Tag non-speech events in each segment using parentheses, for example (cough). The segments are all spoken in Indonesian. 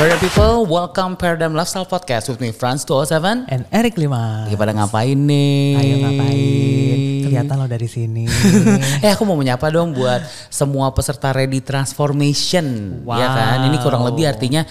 Paradigm people, welcome Paradigm Lifestyle Podcast with me Franz 207. And Eric Lima. Lagi pada ngapain nih? Ayo ngapain? Kelihatan lo dari sini. (laughs) eh aku mau menyapa dong buat semua peserta Ready Transformation. Ya kan? Ini kurang lebih artinya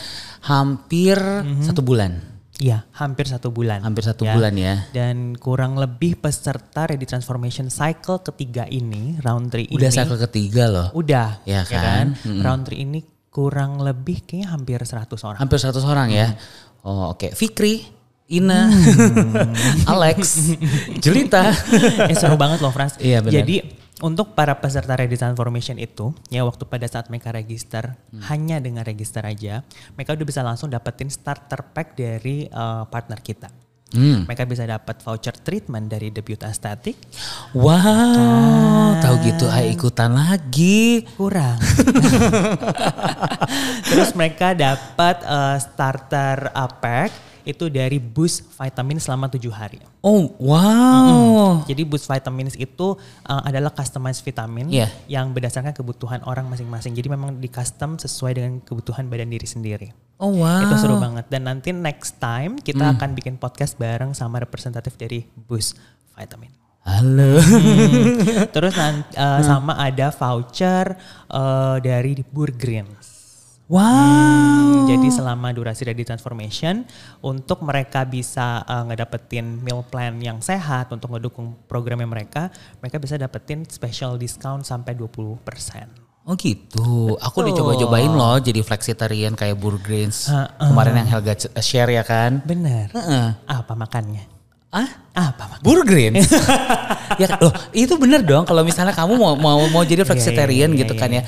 hampir satu bulan. Iya, hampir satu bulan. Hampir satu bulan ya. Dan kurang lebih peserta Ready Transformation Cycle ketiga ini, round 3 ini. Udah cycle ketiga loh. Udah, Ya kan? Round 3 ini kurang lebih kayaknya hampir 100 orang. Hampir 100 orang ya. Oh oke. Fikri, Ina, (laughs) Alex, Jelita. (laughs) eh seru banget loh Frans. Iya, benar. Jadi untuk para peserta Ready Transformation itu, ya waktu pada saat mereka register, Hmm. hanya dengan register aja, mereka udah bisa langsung dapetin starter pack dari eh, partner kita. Hmm. Mereka bisa dapat voucher treatment dari Debut Aesthetic. Wow, tahu gitu ayo ikutan lagi. Kurang. (laughs) Terus mereka dapat eh, starter uh, pack itu dari Boost Vitamin selama tujuh hari. Oh, wow. Jadi Boost Vitamins itu uh, adalah customized vitamin Iya. yang berdasarkan kebutuhan orang masing-masing. Jadi memang di custom sesuai dengan kebutuhan badan diri sendiri. Oh, wow. Itu seru banget. Dan nanti next time kita Hmm. akan bikin podcast bareng sama representatif dari Boost Vitamin. Halo. (laughs) Terus nanti uh, sama ada voucher uh, dari Burgreens. Wow. Hmm, jadi selama durasi Ready Transformation untuk mereka bisa uh, ngedapetin meal plan yang sehat untuk ngedukung programnya mereka, mereka bisa dapetin special discount sampai 20%. Oh gitu. Aku udah coba-cobain loh jadi flexitarian kayak Burgreens. Kemarin yang Helga c- share ya kan. Bener. Heeh. Apa makannya? Ah? Apa makan? Burgreens. (laughs) ya loh, itu bener dong kalau misalnya kamu mau mau mau jadi flexitarian iya, gitu kan ya.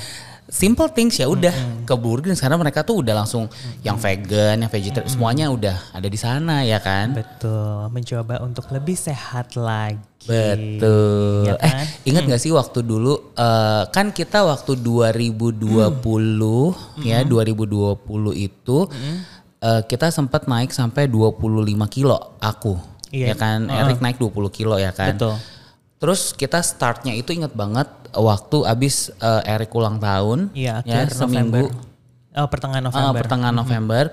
Simple things ya udah ke Burgreens karena mereka tuh udah langsung yang vegan, yang vegetarian semuanya udah ada di sana ya kan. Betul, mencoba untuk lebih sehat lagi. Betul. Ya kan? Eh, ingat gak sih waktu dulu eh, kan kita waktu 2020 ya 2020 itu eh, kita sempat naik sampai 25 kilo aku. Iya. Ya kan Erik naik 20 kilo ya kan. Betul. Terus kita startnya itu inget banget waktu abis eh, Erik ulang tahun Iya, ya seminggu November. Oh, pertengahan ah, November. pertengahan November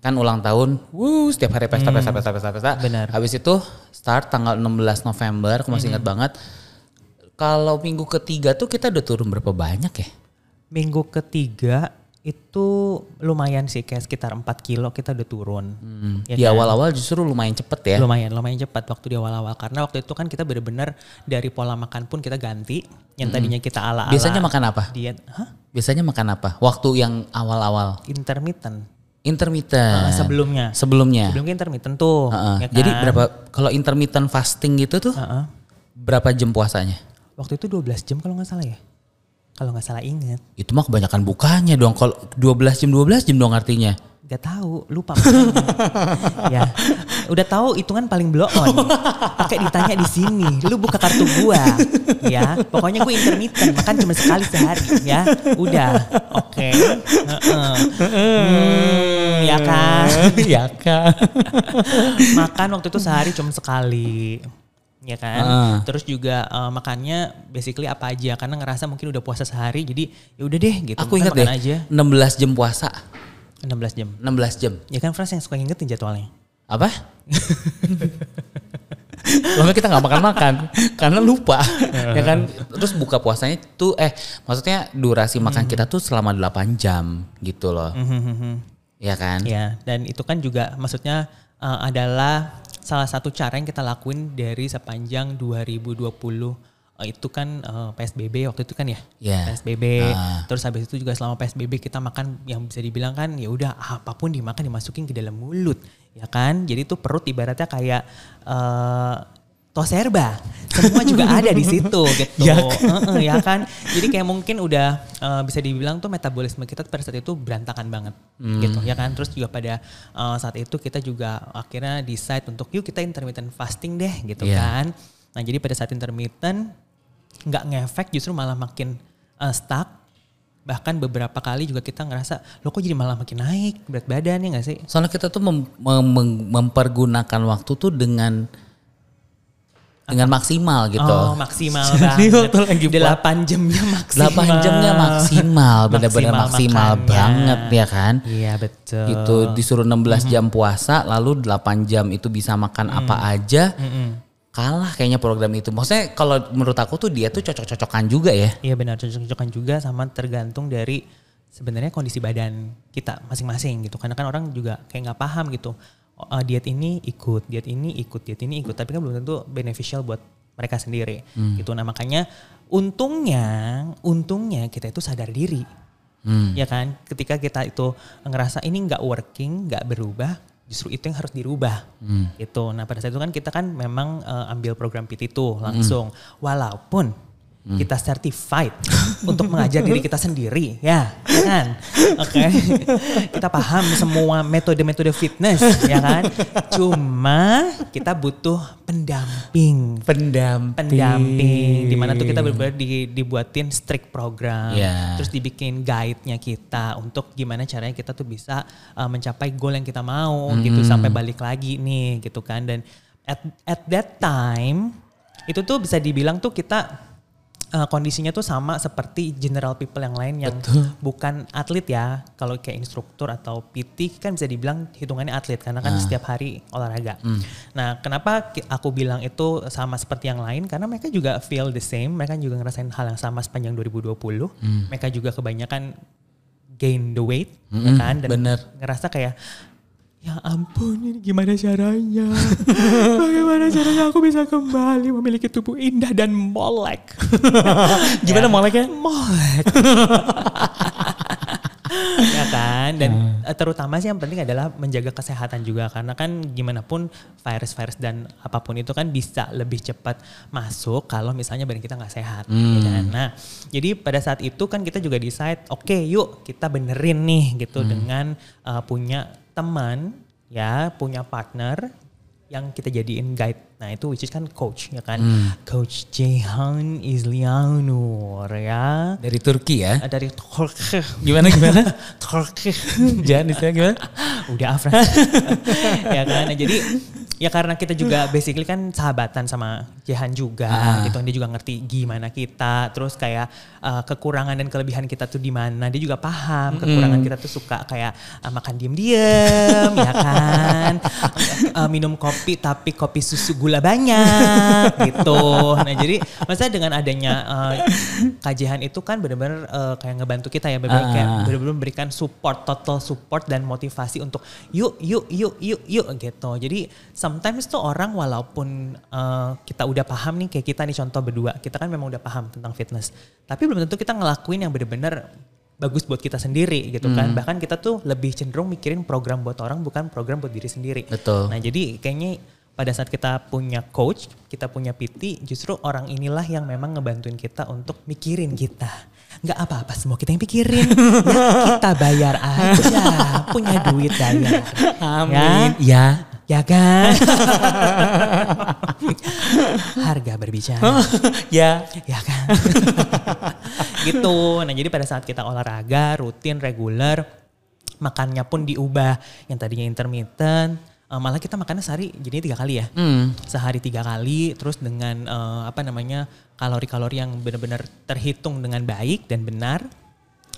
kan ulang tahun, wuh setiap hari pesta pesta pesta pesta pesta. Benar. Habis itu start tanggal 16 November, aku masih ingat banget. Kalau minggu ketiga tuh kita udah turun berapa banyak ya? Minggu ketiga itu lumayan sih kayak sekitar 4 kilo kita udah turun. Ya Di kan? awal-awal justru lumayan cepet ya. Lumayan, lumayan cepat waktu di awal-awal karena waktu itu kan kita bener-bener dari pola makan pun kita ganti yang tadinya kita ala-ala Biasanya makan apa? diet, hah? Biasanya makan apa? Waktu yang awal-awal Intermittent. intermittent. Ah, sebelumnya. Sebelumnya. Sebelumnya intermittent tuh. Heeh. ya kan? Jadi berapa? Kalau intermittent fasting gitu tuh Heeh. berapa jam puasanya? Waktu itu 12 jam kalau nggak salah ya. Kalau nggak salah inget. Itu mah kebanyakan bukanya dong. Kalau 12 jam 12 jam dong artinya. Gak tahu, lupa. (laughs) ya, udah tahu hitungan paling blow on. Pakai ditanya di sini, lu buka kartu gua, ya. Pokoknya gue intermittent, makan cuma sekali sehari, ya. Udah, oke. Heeh. Hmm, ya kan. (laughs) ya kan. makan waktu itu sehari cuma sekali. Ya kan. Heeh. Terus juga eh, makannya basically apa aja karena ngerasa mungkin udah puasa sehari jadi ya udah deh gitu. Aku ingat deh, aja 16 jam puasa. 16 jam. 16 jam. Ya kan Frans yang suka ngingetin jadwalnya. Apa? Nggak kita nggak makan-makan karena lupa ya kan terus buka puasanya tuh eh maksudnya durasi makan kita tuh selama 8 jam gitu loh ya kan Ya, dan itu kan juga maksudnya eh, adalah salah satu cara yang kita lakuin dari sepanjang 2020 Eh, itu kan eh, PSBB waktu itu kan ya. Ya. PSBB. Ah. Terus habis itu juga selama PSBB kita makan yang bisa dibilang kan ya udah apa pun dimakan dimasukin ke dalam mulut, ya kan? Jadi itu perut ibaratnya kayak eh toserba. Semua juga (laughs) ada di situ gitu. Ya Heeh, ya kan? Jadi kayak mungkin udah eh, bisa dibilang tuh metabolisme kita pada saat itu berantakan banget gitu ya kan. Terus juga pada eh, saat itu kita juga akhirnya decide untuk yuk kita intermittent fasting deh gitu Iya. kan. Nah, jadi pada saat intermittent nggak ngefek justru malah makin eh, stuck. Bahkan beberapa kali juga kita ngerasa lo kok jadi malah makin naik berat badan ya nggak sih? soalnya kita tuh mem- mem- mempergunakan waktu tuh dengan dengan maksimal gitu. Oh maksimal (laughs) Jadi banget. waktu lagi puasa- 8 jamnya maksimal. 8 jamnya maksimal, bener-bener maksimal, makannya. banget ya kan. Iya betul. Itu disuruh 16 jam puasa, lalu 8 jam itu bisa makan apa aja. Kalah kayaknya program itu. Maksudnya kalau menurut aku tuh dia tuh cocok-cocokan juga ya. Iya benar cocok-cocokan juga sama tergantung dari sebenarnya kondisi badan kita masing-masing gitu. Karena kan orang juga kayak nggak paham gitu. Eh, diet ini ikut, diet ini ikut, diet ini ikut. Tapi kan belum tentu beneficial buat mereka sendiri gitu. Nah makanya untungnya, untungnya kita itu sadar diri. Ya kan, ketika kita itu ngerasa ini nggak working, nggak berubah, justru itu yang harus dirubah. Gitu. Nah pada saat itu kan kita kan memang eh, ambil program PT itu langsung, walaupun kita certified (laughs) untuk mengajar diri kita sendiri, ya, ya kan? Oke, (laughs) kita paham semua metode-metode fitness, ya kan? Cuma kita butuh pendamping, Pendamping. pendamping di mana tuh kita benar-benar di, dibuatin strict program Ya. terus dibikin guide-nya kita untuk gimana caranya kita tuh bisa uh, mencapai goal yang kita mau gitu sampai balik lagi nih gitu kan dan at at that time itu tuh bisa dibilang tuh kita uh, kondisinya tuh sama seperti general people yang lain yang bukan atlet ya. Kalau kayak instruktur atau PT kan bisa dibilang hitungannya atlet karena kan setiap hari olahraga. Nah, kenapa aku bilang itu sama seperti yang lain? Karena mereka juga feel the same, mereka juga ngerasain hal yang sama sepanjang 2020. Mereka juga kebanyakan gain the weight, ya kan? Dan bener. ngerasa kayak Ya ampun, ini gimana caranya? (laughs) Bagaimana caranya aku bisa kembali memiliki tubuh indah dan molek? (laughs) Gimana moleknya? molek. (laughs) ya kan dan eh, terutama sih yang penting adalah menjaga kesehatan juga karena kan gimana pun virus-virus dan apa pun itu kan bisa lebih cepat masuk kalau misalnya badan kita nggak sehat ya kan? nah jadi pada saat itu kan kita juga decide oke yuk kita benerin nih gitu dengan eh, punya teman ya punya partner yang kita jadiin guide. Nah itu which is kan coach ya kan. Coach Jehan Islianur ya. Dari Turki ya. Eh, Dari Turki. Gimana gimana? (laughs) Turki. Jangan istilah gimana? Udah Afra. (laughs) ya kan. Nah, jadi ya karena kita juga basically kan sahabatan sama Jehan juga Ah. gitu. Dia juga ngerti gimana kita. Terus kayak eh, kekurangan dan kelebihan kita tuh di mana. Dia juga paham kekurangan kita tuh suka kayak eh, makan diem-diem ya kan. (laughs) Eh, minum kopi tapi kopi susu gula banyak gitu. Nah jadi maksudnya dengan adanya eh, kajian itu kan benar-benar eh, kayak ngebantu kita ya benar-benar kayak Ah. benar-benar memberikan support total support dan motivasi untuk yuk yuk yuk yuk yuk gitu. Jadi sometimes tuh orang walaupun eh, kita udah paham nih kayak kita nih contoh berdua, kita kan memang udah paham tentang fitness. Tapi belum tentu kita ngelakuin yang benar-benar bagus buat kita sendiri gitu kan. Bahkan kita tuh lebih cenderung mikirin program buat orang bukan program buat diri sendiri. Betul. Nah, jadi kayaknya pada saat kita punya coach, kita punya PT, justru orang inilah yang memang ngebantuin kita untuk mikirin kita. Nggak apa-apa semua kita yang pikirin. (laughs) ya, kita bayar aja. Punya duit bayar. Amin. Ya, Ya. Ya kan? Harga berbicara. (laughs) ya. ya kan? (laughs) gitu. Nah jadi pada saat kita olahraga rutin reguler, makannya pun diubah. Yang tadinya intermittent, eh, malah kita makannya sehari jadinya tiga kali ya. Hmm. Sehari tiga kali, terus dengan eh, apa namanya kalori-kalori yang benar-benar terhitung dengan baik dan benar.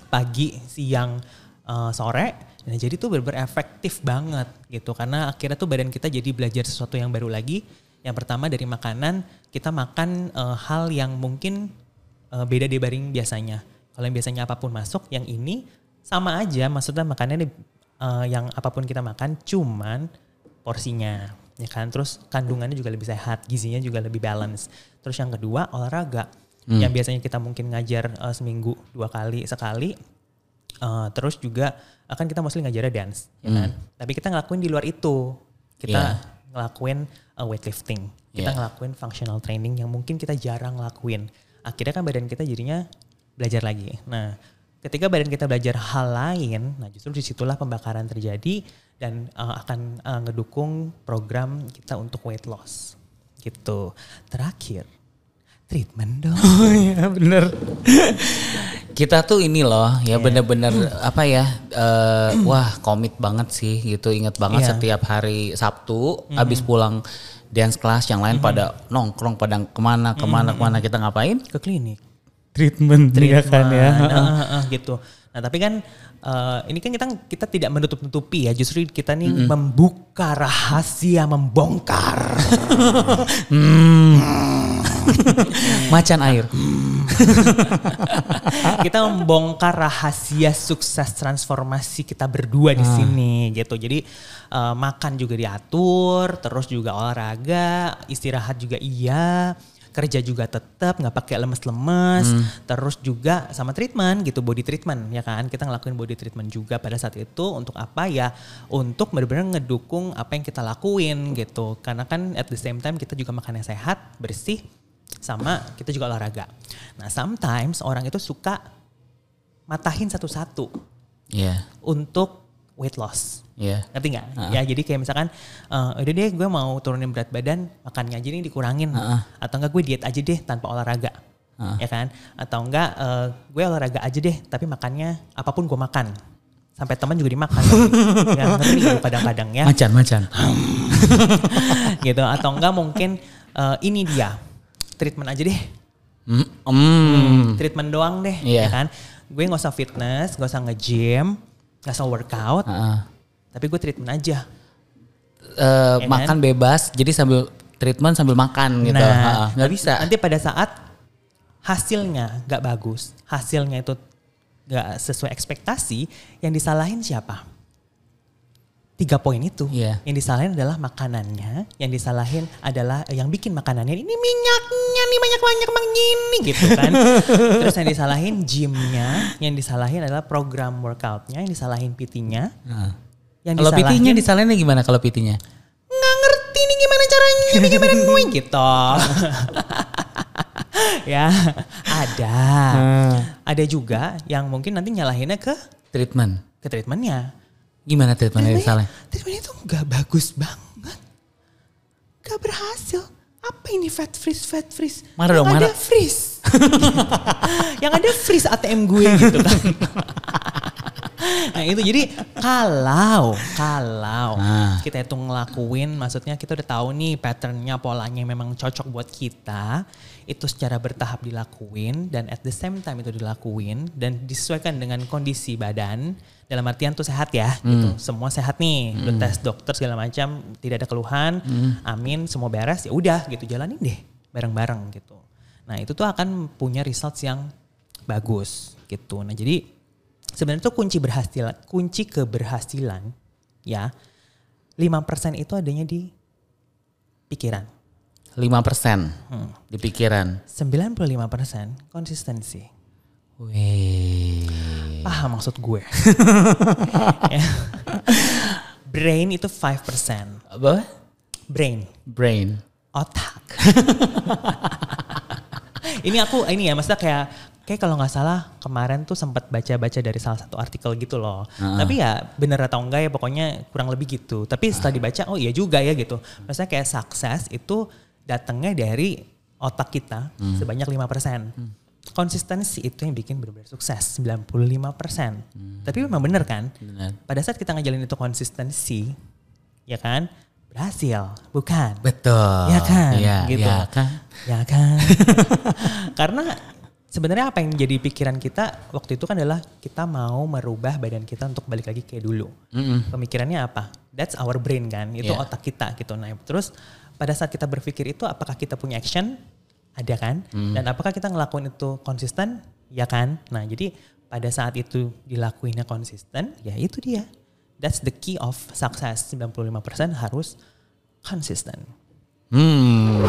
Pagi, siang, eh, sore. Nah jadi tuh benar-benar efektif banget gitu. Karena akhirnya tuh badan kita jadi belajar sesuatu yang baru lagi. Yang pertama dari makanan, kita makan eh, hal yang mungkin eh, beda dibanding biasanya. Kalau yang biasanya apa pun masuk, yang ini sama aja. Maksudnya makannya eh, yang apa pun kita makan, cuman porsinya, ya kan. Terus kandungannya juga lebih sehat, gizinya juga lebih balance. Terus yang kedua olahraga, yang biasanya kita mungkin ngajar eh, seminggu dua kali sekali, eh, terus juga akan kita mostly ngajarnya dance, ya kan. Tapi kita ngelakuin di luar itu, kita Iya. ngelakuin uh, weightlifting, kita Iya. ngelakuin functional training yang mungkin kita jarang ngelakuin. Akhirnya kan badan kita jadinya belajar lagi. Nah, ketika badan kita belajar hal lain, nah justru di situlah pembakaran terjadi dan uh, akan uh, ngedukung program kita untuk weight loss. Gitu. Terakhir, treatment dong. (laughs) Oh iya bener. Kita tuh ini loh ya bener-bener apa ya eh, wah komit banget sih gitu inget banget Iya. setiap hari Sabtu abis pulang dance class, yang lain pada nongkrong, pada ke mana, ke mana, ke mana kita ngapain? Ke klinik. Treatment, treatment kan ya. Nah, uh, gitu. Nah tapi kan uh, ini kan kita kita tidak menutup-nutupi ya, justru kita nih mm -hmm. membuka rahasia, membongkar. (laughs) hmm. (laughs) Macan air. (laughs) kita membongkar rahasia sukses transformasi kita berdua di ah. sini gitu. Jadi uh, makan juga diatur, terus juga olahraga, istirahat juga iya kerja juga tetap nggak pakai lemes-lemes hmm. terus juga sama treatment gitu body treatment ya kan kita ngelakuin body treatment juga pada saat itu untuk apa ya untuk benar-benar ngedukung apa yang kita lakuin gitu karena kan at the same time kita juga makannya sehat bersih sama kita juga olahraga nah sometimes orang itu suka matahin satu-satu yeah. untuk weight loss Iya. Ngerti nggak? Uh -uh. Ya jadi kayak misalkan, uh, udah deh gue mau turunin berat badan, makannya aja nih dikurangin. Uh -uh. Atau enggak gue diet aja deh tanpa olahraga. Uh. Ya kan? Atau enggak uh, gue olahraga aja deh tapi makannya apa pun gue makan. Sampai teman juga dimakan. (laughs) ya, ngerti gitu kadang-kadang ya. Macan, macan. (laughs) gitu. Atau enggak mungkin uh, ini dia, treatment aja deh. Mm. Mm. Treatment doang deh. Yeah. Ya kan? Gue gak usah fitness, gak usah nge-gym, gak usah workout. Uh -uh tapi gue treatment aja. Uh, ya makan kan? bebas, jadi sambil treatment sambil makan gitu. Nah, nggak bisa. Nanti pada saat hasilnya nggak bagus, hasilnya itu nggak sesuai ekspektasi, yang disalahin siapa? Tiga poin itu. Yeah. Yang disalahin adalah makanannya, yang disalahin adalah yang bikin makanannya ini minyaknya nih banyak-banyak begini gitu kan. (laughs) Terus yang disalahin gymnya, yang disalahin adalah program workoutnya, yang disalahin PT-nya. Uh yang kalau PT-nya disalahinnya gimana kalau PT-nya? Nggak ngerti nih gimana caranya, gimana (laughs) gue gitu. (laughs) ya, ada. Hmm. Ada juga yang mungkin nanti nyalahinnya ke treatment. Ke treatmentnya. Gimana treatmentnya misalnya? Treatmentnya itu nggak bagus banget. Gak berhasil. Apa ini fat freeze, fat freeze? Marah dong, marah. ada freeze. (laughs) yang ada freeze ATM gue gitu kan. (laughs) (laughs) nah itu jadi kalau kalau nah. kita itu ngelakuin maksudnya kita udah tahu nih patternnya polanya memang cocok buat kita itu secara bertahap dilakuin dan at the same time itu dilakuin dan disesuaikan dengan kondisi badan dalam artian tuh sehat ya hmm. gitu semua sehat nih hmm. udah tes dokter segala macam tidak ada keluhan hmm. amin semua beres ya udah gitu jalanin deh bareng-bareng gitu nah itu tuh akan punya results yang bagus gitu nah jadi sebenarnya itu kunci berhasil kunci keberhasilan ya 5% itu adanya di pikiran. 5% hmm. di pikiran. 95% konsistensi. Wih. Paham maksud gue. ya. (laughs) Brain itu 5%. Apa? Brain. Brain. Otak. (laughs) ini aku ini ya maksudnya kayak kayak kalau nggak salah kemarin tuh sempat baca-baca dari salah satu artikel gitu loh. Uh. Tapi ya bener atau enggak ya pokoknya kurang lebih gitu. Tapi setelah dibaca oh iya juga ya gitu. Maksudnya kayak sukses itu datangnya dari otak kita hmm. sebanyak 5%. Hmm. Konsistensi itu yang bikin benar-benar sukses 95%. Hmm. Tapi memang bener kan? Bener. Pada saat kita ngejalin itu konsistensi, ya kan? berhasil, bukan? Betul. Ya kan? Ya, gitu. Ya kan? Ya kan? (laughs) Karena sebenarnya apa yang jadi pikiran kita waktu itu kan adalah kita mau merubah badan kita untuk balik lagi kayak dulu. Mm-hmm. Pemikirannya apa? That's our brain kan, itu yeah. otak kita gitu. Nah terus pada saat kita berpikir itu apakah kita punya action? Ada kan? Mm. Dan apakah kita ngelakuin itu konsisten? Ya kan? Nah jadi pada saat itu dilakuinnya konsisten, ya itu dia. That's the key of success. 95% harus konsisten. Hmm.